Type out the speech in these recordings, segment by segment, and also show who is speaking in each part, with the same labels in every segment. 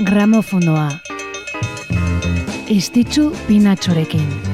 Speaker 1: Gramofonoa. Estitzu pinatxorekin.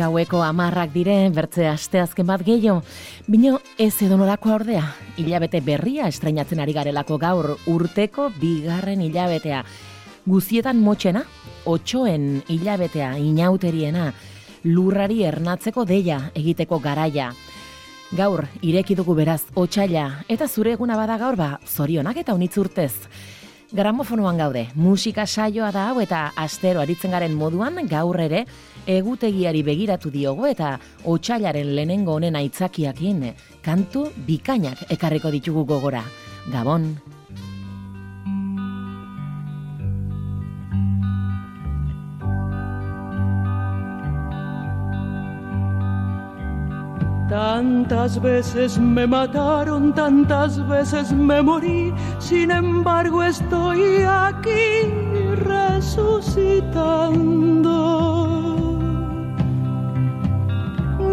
Speaker 2: Gaueko amarrak dire, bertze asteazken bat gehiago. Bino, ez edo norako ordea, hilabete berria estreinatzen ari garelako gaur urteko bigarren hilabetea. Guzietan motxena, otxoen hilabetea, inauteriena, lurrari ernatzeko deia egiteko garaia. Gaur, ireki dugu beraz, otxaila, eta zure eguna bada gaur ba, zorionak eta unitzurtez. Gramofonoan gaude, musika saioa da hau eta astero aritzen garen moduan gaur ere egutegiari begiratu diogo eta otxailaren lehenengo honen aitzakiakin kantu bikainak ekarriko ditugu gogora. Gabon!
Speaker 3: Tantas veces me mataron, tantas veces me morí, sin embargo estoy aquí resucitando.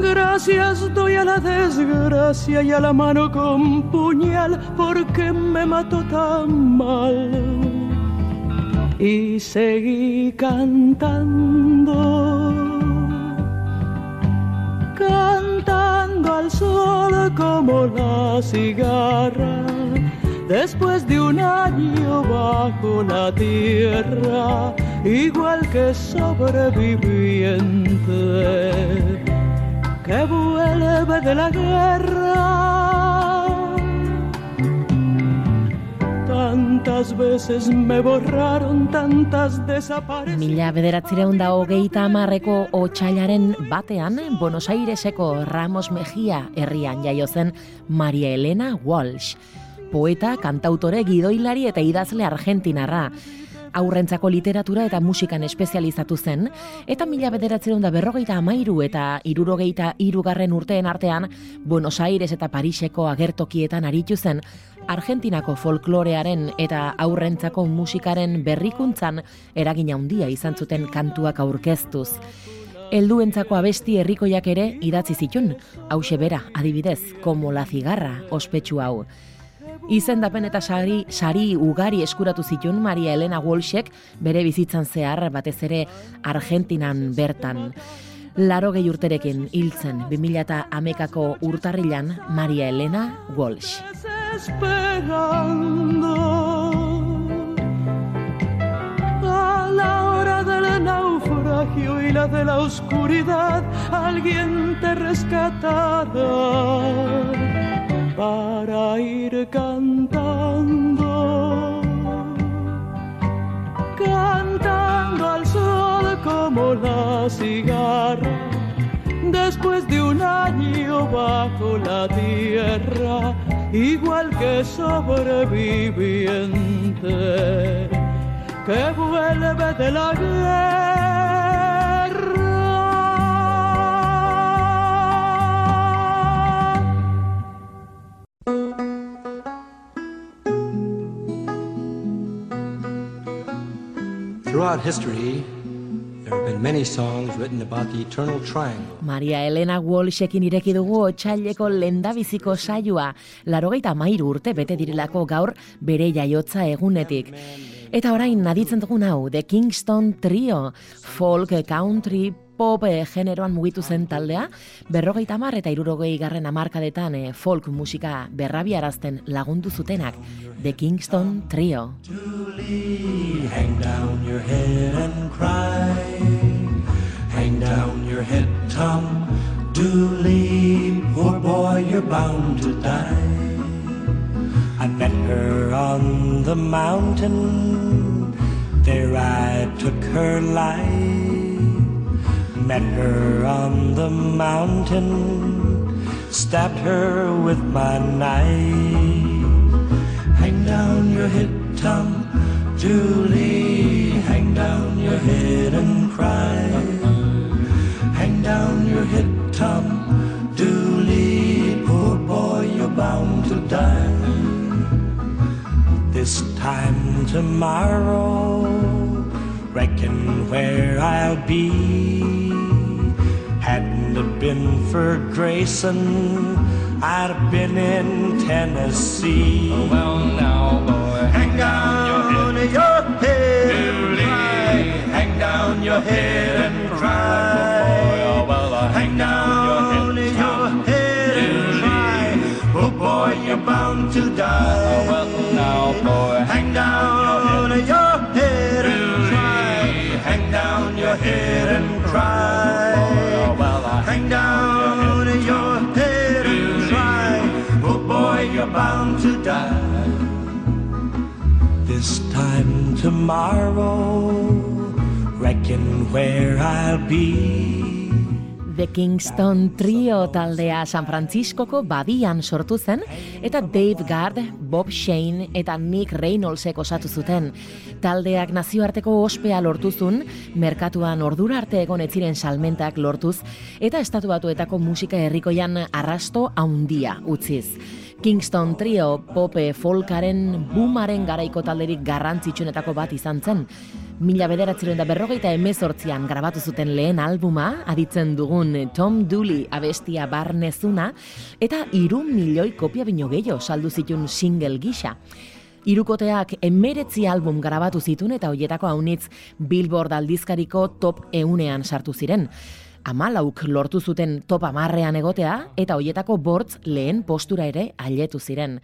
Speaker 3: Gracias doy a la desgracia y a la mano con puñal porque me mató tan mal. Y seguí cantando al sol como la cigarra. Después de un año bajo la tierra, igual que sobreviviente que vuelve de la guerra tantas veces me borraron tantas desaparecen.
Speaker 2: Mila bederatzireun da hogeita amarreko otxailaren batean Buenos Aireseko Ramos Mejia herrian jaio zen Maria Elena Walsh poeta, kantautore, gidoilari eta idazle argentinarra. Aurrentzako literatura eta musikan espezializatu zen, eta mila bederatzen da berrogeita amairu eta irurogeita irugarren urteen artean, Buenos Aires eta Pariseko agertokietan aritu zen, Argentinako folklorearen eta aurrentzako musikaren berrikuntzan eragina handia izan zuten kantuak aurkeztuz. Helduentzako abesti herrikoiak ere idatzi zitun, hause bera, adibidez, como la cigarra, ospetsu hau. Izendapen eta sari, sari ugari eskuratu zitun Maria Elena Walshek bere bizitzan zehar batez ere Argentinan bertan. Laro gehi urterekin hiltzen 2000 eta amekako urtarrilan Maria Elena Walsh.
Speaker 3: A la hora del naufragio y la de la oscuridad, alguien te rescatará para ir cantando. Cantando al sol como la cigarra, después de un año bajo la tierra igual que sobreviviente que vuelve de la guerra.
Speaker 4: Throughout history,
Speaker 2: Maria Elena Walshekin ireki dugu otxaileko lendabiziko saioa, larogeita mairu urte bete direlako gaur bere jaiotza egunetik. Eta orain naditzen dugun hau, The Kingston Trio, folk, country, pop eh, generoan mugitu zen taldea, berrogeita mar eta irurogei garren amarkadetan eh, folk musika berrabiarazten lagundu zutenak, The Kingston Trio. Your head, Tom. Dooley Poor boy, you're bound to die. I met her on the mountain. There I took her life. Met her on the mountain. Stabbed her with my knife. Hang down your head, Tom. Julie,
Speaker 5: time tomorrow, reckon where I'll be. Hadn't it been for Grayson, I'd have been in Tennessee.
Speaker 6: Oh, well, now, boy,
Speaker 5: hang down your head, your head
Speaker 6: Dooley.
Speaker 5: hang down your head and cry. You're bound to die.
Speaker 6: Oh, well, now, boy,
Speaker 5: Hang down your head and cry. Hang down your head and cry.
Speaker 6: Oh, well,
Speaker 5: Hang down your head and cry. Oh boy, you're bound to die. This time tomorrow, reckon where I'll be.
Speaker 2: The Kingston Trio taldea San Franciscoko badian sortu zen, eta Dave Gard, Bob Shane eta Nick Reynoldsek osatu zuten. Taldeak nazioarteko ospea lortuzun, merkatuan ordura arte egon ez ziren salmentak lortuz, eta estatu batuetako musika herrikoian arrasto haundia utziz. Kingston Trio pope folkaren boomaren garaiko talderik garrantzitsuenetako bat izan zen. Mila bederatzeroen da berrogeita emezortzian grabatu zuten lehen albuma, aditzen dugun Tom Dooley abestia barnezuna, eta iru milioi kopia bino gehiago saldu zitun single gisa. Irukoteak emeretzi album grabatu zitun eta hoietako haunitz Billboard aldizkariko top eunean sartu ziren. Amalauk lortu zuten top amarrean egotea eta hoietako bortz lehen postura ere ailetu ziren.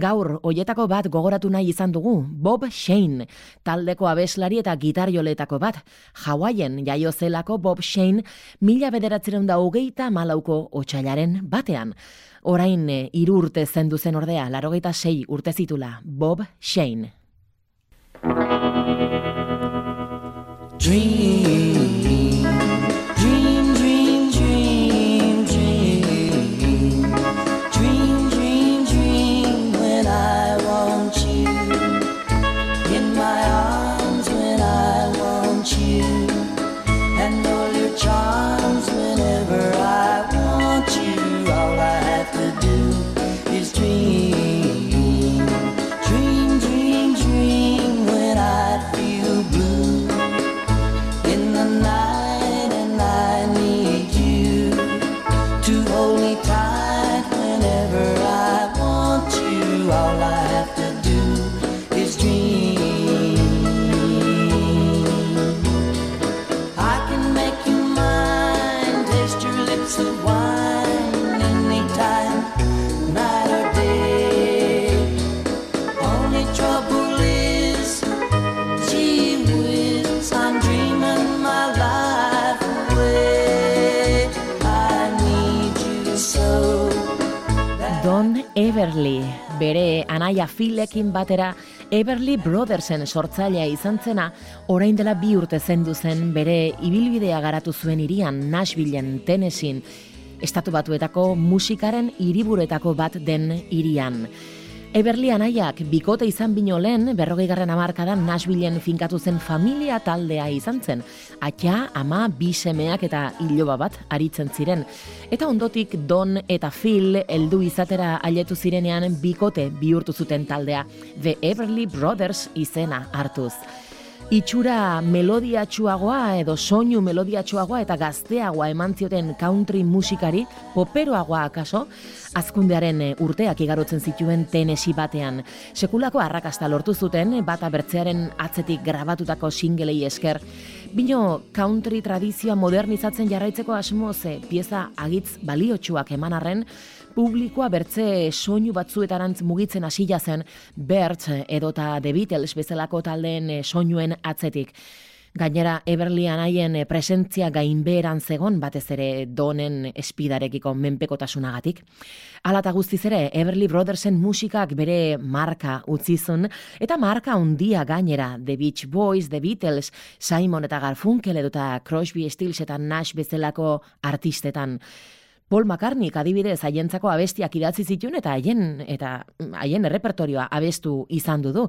Speaker 2: Gaur, hoietako bat gogoratu nahi izan dugu, Bob Shane, taldeko abeslari eta gitarioletako bat. Hawaiian jaio zelako Bob Shane mila bederatzeron da hogeita malauko otxailaren batean. Orain eh, hiru urte zendu zen ordea, larogeita sei urte zitula, Bob Shane.
Speaker 7: Dream,
Speaker 2: Everly, bere anaia Philekin batera Everly Brothersen sortzailea izan zena, orain dela bi urte zendu zen bere ibilbidea garatu zuen irian Nashvilleen, Tennessee, estatu batuetako musikaren hiriburuetako bat den irian. Everly anaiak bikote izan bino lehen, berrogei garren amarkadan Nashvilleen finkatu zen familia taldea izan zen. Atxa, ama, bi semeak eta iloba bat aritzen ziren. Eta ondotik Don eta Phil heldu izatera ailetu zirenean bikote bihurtu zuten taldea. The Everly Brothers izena hartuz. Itxura melodiatsuagoa edo soinu melodiatsuagoa eta gazteagoa eman zioten country musikari, poperoagoa akaso, azkundearen eh, urteak igarotzen zituen tenesi batean. Sekulako arrakasta lortu zuten, bata bertzearen atzetik grabatutako singelei esker. Bino country tradizioa modernizatzen jarraitzeko asmoz eh, pieza agitz baliotsuak eman arren, publikoa bertze soinu batzuetarantz mugitzen hasila zen Bert edota The Beatles bezalako taldeen eh, soinuen atzetik. Gainera, Everly anaien eh, presentzia gainbeheran zegon batez ere donen espidarekiko menpekotasunagatik. Hala eta guztiz ere, Everly Brothersen musikak bere marka utzizun, eta marka handia gainera, The Beach Boys, The Beatles, Simon eta Garfunkel edota Crosby, Stills eta Nash bezalako artistetan. Paul McCartney adibidez haientzako abestiak idatzi zituen eta haien eta haien errepertorioa abestu izan du du.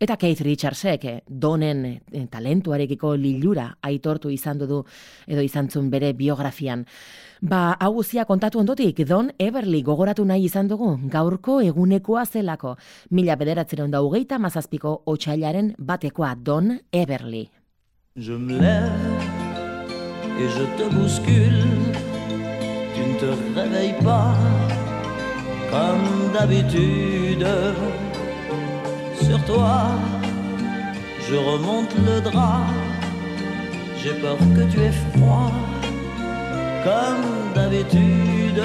Speaker 2: Eta Keith Richardsek eh, donen eh, talentuarekiko lilura aitortu izan du du edo izantzun bere biografian. Ba, hau guztia kontatu ondotik, Don Everly gogoratu nahi izan dugu, gaurko egunekoa zelako. Mila bederatzen da hogeita mazazpiko otxailaren batekoa Don Everly.
Speaker 8: Je me lève et je te bouscule. Tu ne te réveilles pas comme d'habitude. Sur toi, je remonte le drap. J'ai peur que tu aies froid comme d'habitude.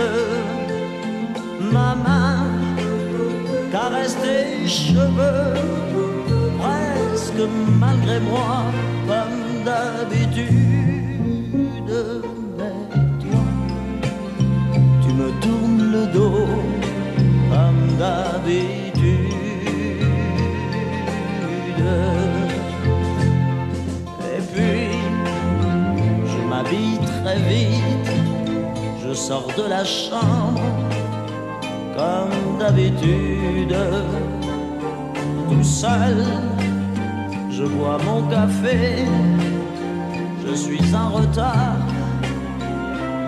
Speaker 8: Ma main caresse tes cheveux presque malgré moi comme d'habitude. De la chambre comme d'habitude. Tout seul, je bois mon café, je suis en retard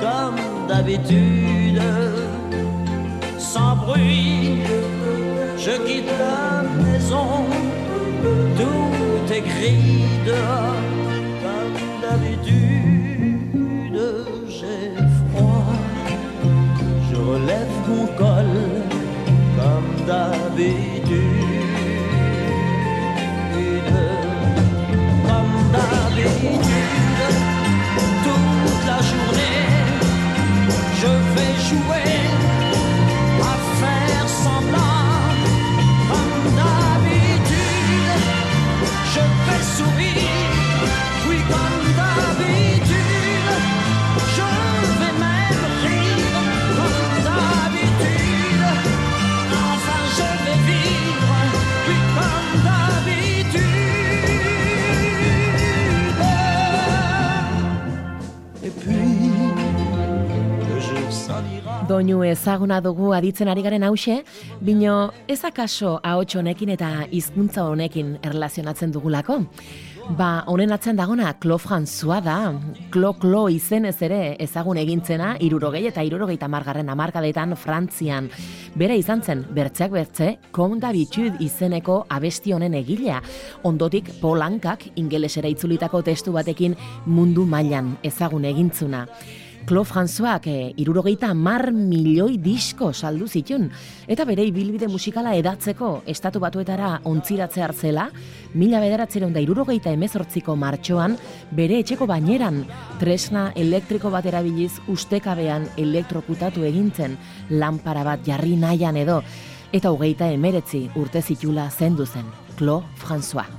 Speaker 8: comme d'habitude. Sans bruit, je quitte la maison, tout est dehors comme d'habitude. D'habitude. Comme d'habitude, toute la journée,
Speaker 2: Doinu ezaguna dugu aditzen ari garen hause, bino ez akaso ahots honekin eta hizkuntza honekin erlazionatzen dugulako. Ba, honen atzen dagona, Klo François da. Klo Klo izenez ere ezagun egintzena, irurogei eta irurogeita margarren amarkadetan Frantzian. Bera izan zen, bertzeak bertze, Comme d'habitude izeneko abesti honen egilea. Ondotik, Polankak ingelesera itzulitako testu batekin mundu mailan ezagun egintzuna. Klo Françoak e, irurogeita mar milioi disko saldu zitun. Eta bere ibilbide musikala edatzeko estatu batuetara ontsiratze hartzela, mila bederatzeron da irurogeita emezortziko martxoan, bere etxeko baineran, tresna elektriko bat erabiliz ustekabean elektrokutatu egintzen, lanpara bat jarri nahian edo, eta hogeita emeretzi urte zitula zendu zen, Klo François.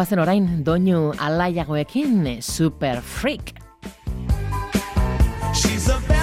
Speaker 2: Eta guazen orain, doinu alaiagoekin, super freak.
Speaker 9: She's a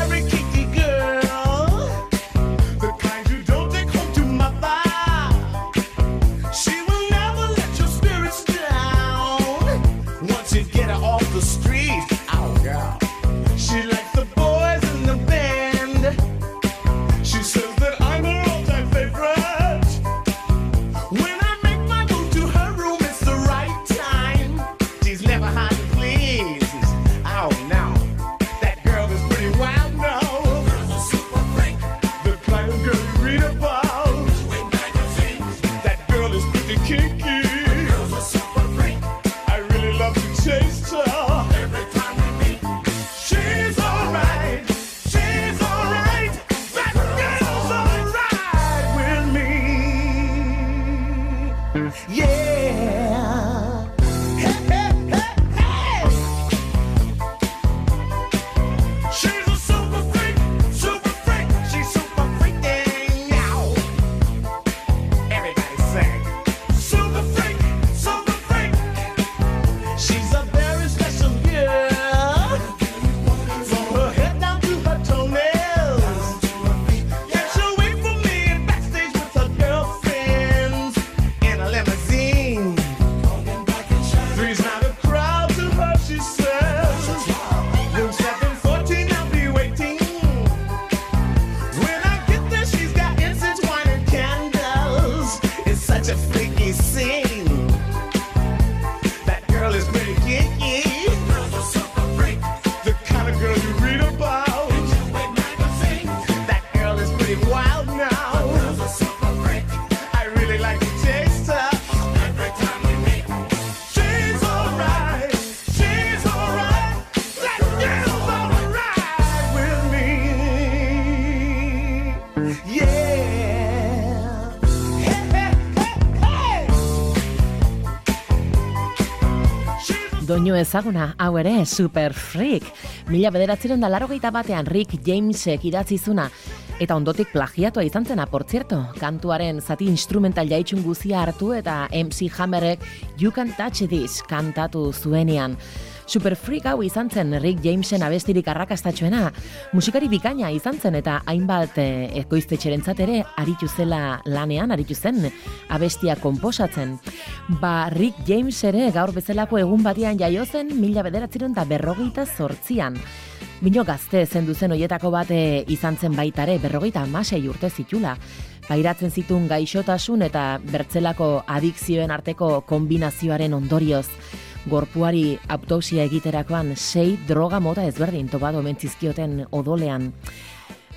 Speaker 2: doinu ezaguna, hau ere, super freak. Mila bederatzeron da laro batean Rick Jamesek idatzizuna, eta ondotik plagiatua izan zena, portzierto, kantuaren zati instrumental jaitxun guzia hartu eta MC Hammerek You Can Touch This kantatu zuenean. Super freak hau izan zen Rick Jamesen abestirik arrakastatxoena, musikari bikaina izan zen eta hainbat eh, ekoiztetxerentzat ere aritu zela lanean, aritu zen abestia konposatzen. Ba, Rick James ere gaur bezalako egun batian jaio zen mila bederatziron da berrogeita zortzian. Bino gazte zen duzen hoietako bate izan zen baitare berrogeita amasei urte zitula. Pairatzen zitun gaixotasun eta bertzelako adikzioen arteko kombinazioaren ondorioz. Gorpuari autopsia egiterakoan sei droga mota ezberdin topado mentzizkioten odolean.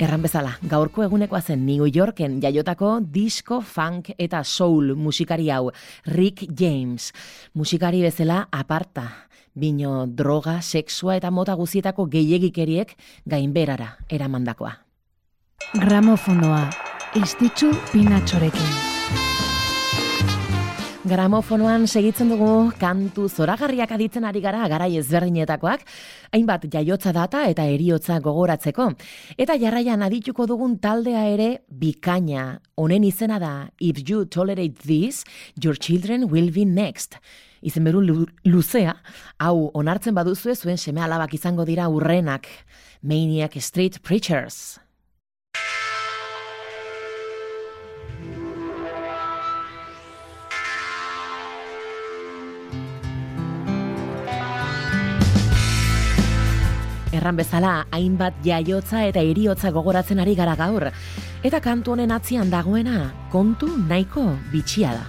Speaker 2: Erran bezala, gaurko egunekoa zen New Yorken jaiotako disco, funk eta soul musikari hau, Rick James. Musikari bezala aparta, bino droga, sexua eta mota guzietako gehiegikeriek gainberara eramandakoa.
Speaker 1: Gramofonoa, istitzu pinatxorekin.
Speaker 2: Gramofonoan segitzen dugu kantu zoragarriak aditzen ari gara garai ezberdinetakoak, hainbat jaiotza data eta eriotza gogoratzeko. Eta jarraian adituko dugun taldea ere bikaina. Honen izena da, If you tolerate this, your children will be next. Izen beru luzea, hau onartzen baduzue zuen seme alabak izango dira urrenak. Maniac Street Preachers. Erran bezala, hainbat jaiotza eta eriotza gogoratzen ari gara gaur. Eta kantu honen atzian dagoena, kontu nahiko bitxia da.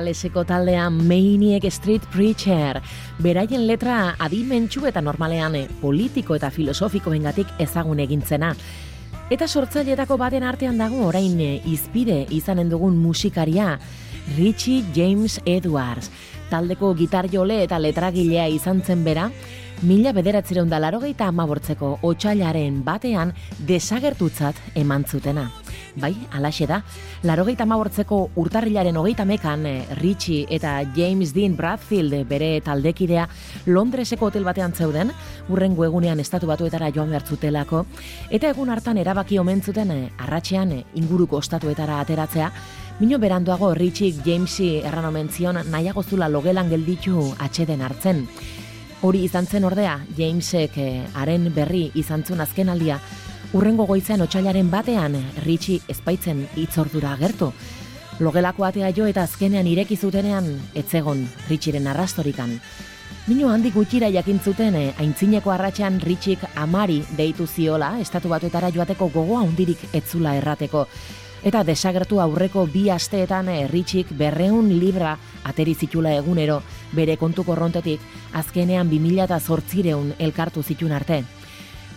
Speaker 2: Galeseko taldea Maniac Street Preacher. Beraien letra adimentsu eta normalean eh, politiko eta filosofikoengatik ezagun egintzena. Eta sortzaileetako baten artean dago orain eh, izpide izanen dugun musikaria, Richie James Edwards. Taldeko gitar jole eta letragilea izan zen bera, mila bederatzeron da larogeita amabortzeko otxailaren batean desagertutzat eman zutena. Bai, alaxe da, larogeita amabortzeko urtarrilaren hogeita mekan eh, Richie eta James Dean Bradfield eh, bere taldekidea Londreseko hotel batean zeuden, urrengo egunean estatu batuetara joan behar zutelako, eta egun hartan erabaki omen zuten eh, arratxean inguruko ostatuetara ateratzea, Mino beranduago Richie Jamesi erran omen zion nahiago zula logelan gelditu atxeden hartzen. Hori izan zen ordea, Jamesek eh, haren berri izan zuen azken aldia, urrengo goizean otxailaren batean Richie espaitzen itzordura agertu. Logelako atea jo eta azkenean ireki zutenean etzegon Richiren arrastorikan. Mino handik gutxira jakin zuten eh, aintzineko arratsean Richik amari deitu ziola estatu batuetara joateko gogoa hundirik etzula errateko. Eta desagertu aurreko bi asteetan eh, Richik berreun libra ateri zitula egunero bere kontu korrontetik azkenean 2000 eta zortzireun elkartu zitun arte.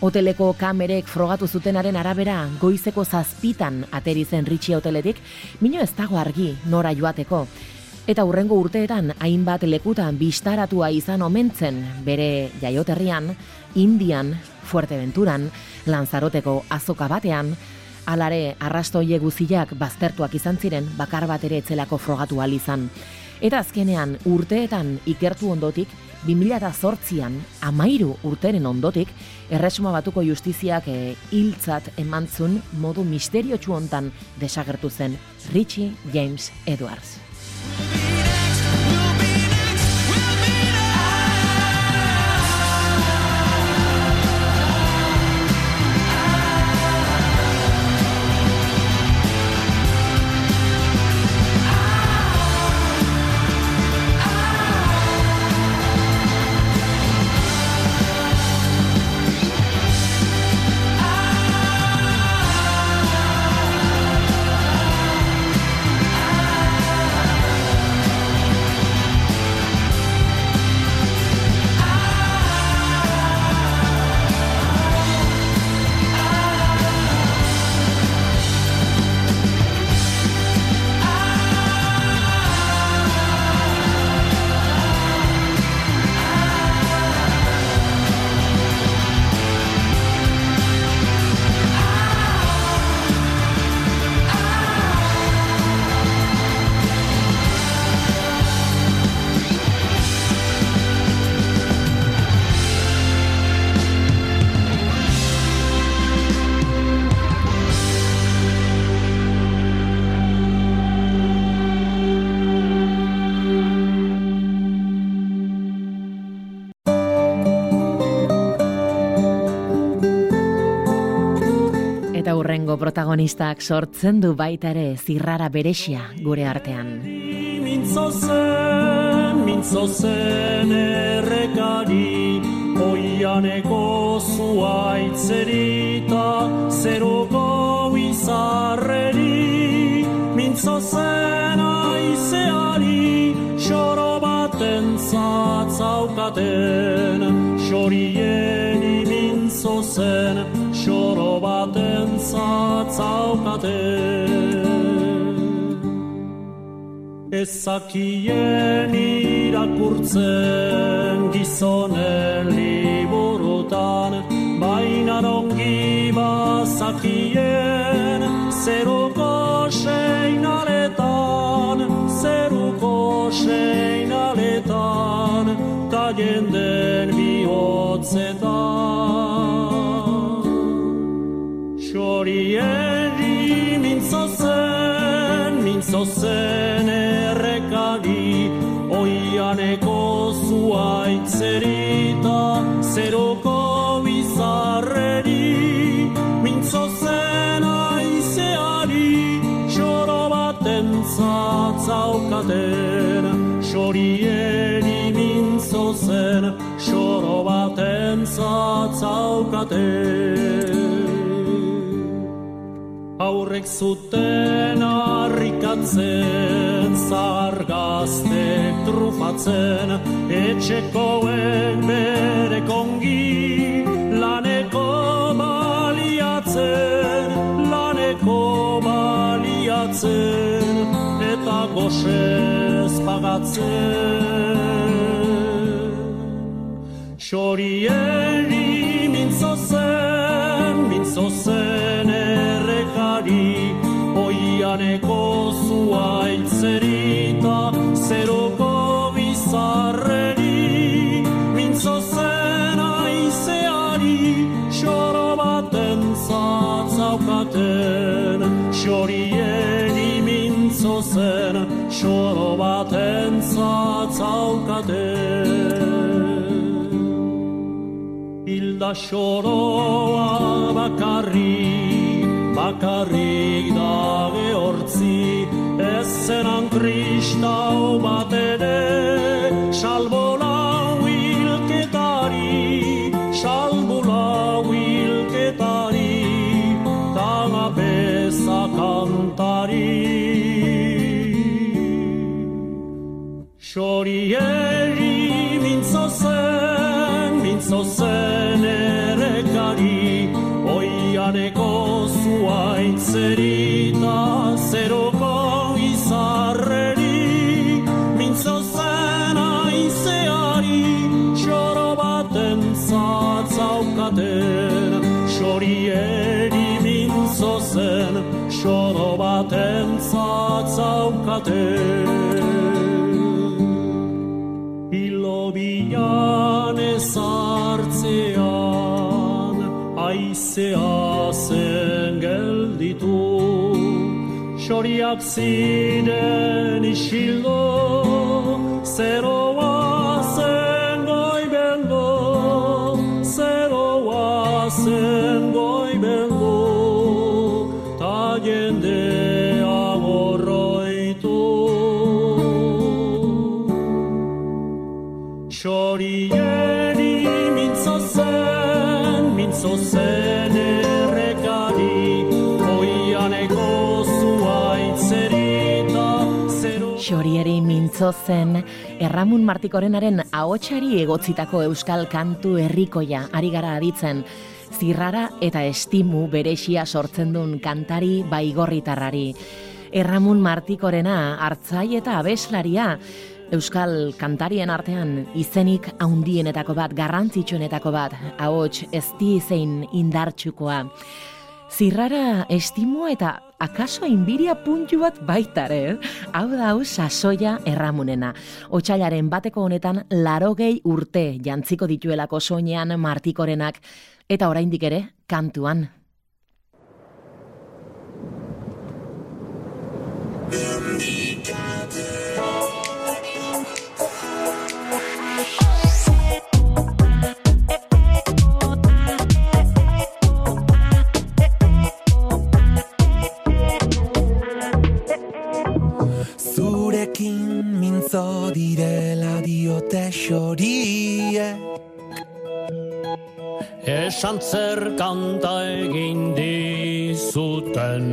Speaker 2: Hoteleko kamerek frogatu zutenaren arabera goizeko zazpitan ateri zen Richie hoteletik, mino ez dago argi nora joateko. Eta hurrengo urteetan hainbat lekutan bistaratua izan omentzen bere jaioterrian, Indian, Fuerteventuran, Lanzaroteko azoka batean, alare arrastoie guziak baztertuak izan ziren bakar bat ere etzelako frogatu ahal izan. Eta azkenean urteetan ikertu ondotik, 2008an, amairu urteren ondotik, erresuma batuko justiziak e, hiltzat emantzun modu misteriotsu hontan desagertu zen Richie James Edwards. Hurrengo protagonistak sortzen du baita ere zirrara beresia gure artean.
Speaker 10: Mintzo zen, mintzo zen errekari Oianeko zuaitzerita Zeruko izarreri Mintzo zen aizeari Xoro baten zatzaukaten baten zatzaukaten Ezakien irakurtzen gizonen liburutan Baina ongi bazakien zeruko seinaletan Zeruko seinaletan ta jenden bihotzetan zen, errekari Oianeko zuaitzerita Zeruko bizarreri Mintzo zen aizeari Xoro baten zatzaukaten Xorieri mintzo zen Xoro baten zatzaukaten Aurrek zuten harrikatzen, zargaztek trufatzen, etxekoen bere kongi, laneko baliatzen, laneko baliatzen, eta goxez pagatzen. Xorieri mintzo zen, xoro baten zatzaukaten. Hilda xoroa bakarrik, bakarrik da gehortzi, ez zenan kristau bat ere, salbo txoro baten zatzaukate Ilo bian ezartzean aizea zen gelditu Txoriak ziren isilo zeroan mintzo zen,
Speaker 2: Erramun Martikorenaren ahotsari egotzitako euskal kantu herrikoia ari gara aditzen. Zirrara eta estimu beresia sortzen duen kantari baigorritarrari. Erramun Martikorena hartzai eta abeslaria, Euskal kantarien artean izenik haundienetako bat, garrantzitsuenetako bat, ahots ezti zein indartsukoa. Zirrara estimua eta akaso inbiria puntu bat baitare, hau da hau sasoia erramunena. Otsailaren bateko honetan larogei urte jantziko dituelako soinean martikorenak, eta oraindik ere kantuan.
Speaker 11: Mintzo direla diote xorie
Speaker 10: Esan zer kanta egin dizuten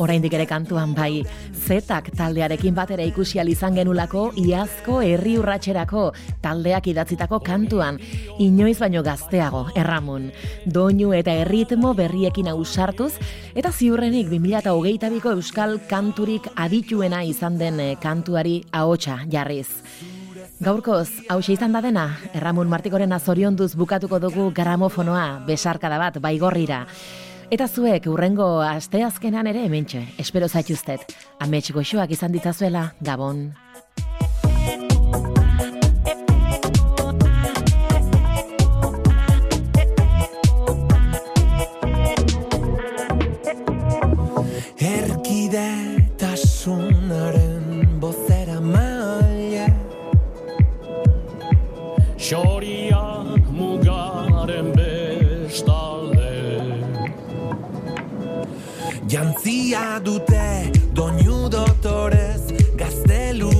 Speaker 2: Oraindik ere kantuan bai, zetak taldearekin batera ikusi izan genulako iazko herri urratxerako taldeak idatzitako kantuan, inoiz baino gazteago, erramun. Doinu eta erritmo berriekin ausartuz, eta ziurrenik 2008ko euskal kanturik adituena izan den eh, kantuari ahotsa jarriz. Gaurkoz, hause izan da dena, Erramun Martikoren azorionduz bukatuko dugu gramofonoa, besarkada bat, baigorrira. Eta zuek urrengo asteazkenan ere hementxe, espero zaituztet. Amets goxoak izan ditzazuela, Gabon.
Speaker 11: Jantzia dute doinu dotorez gaztelu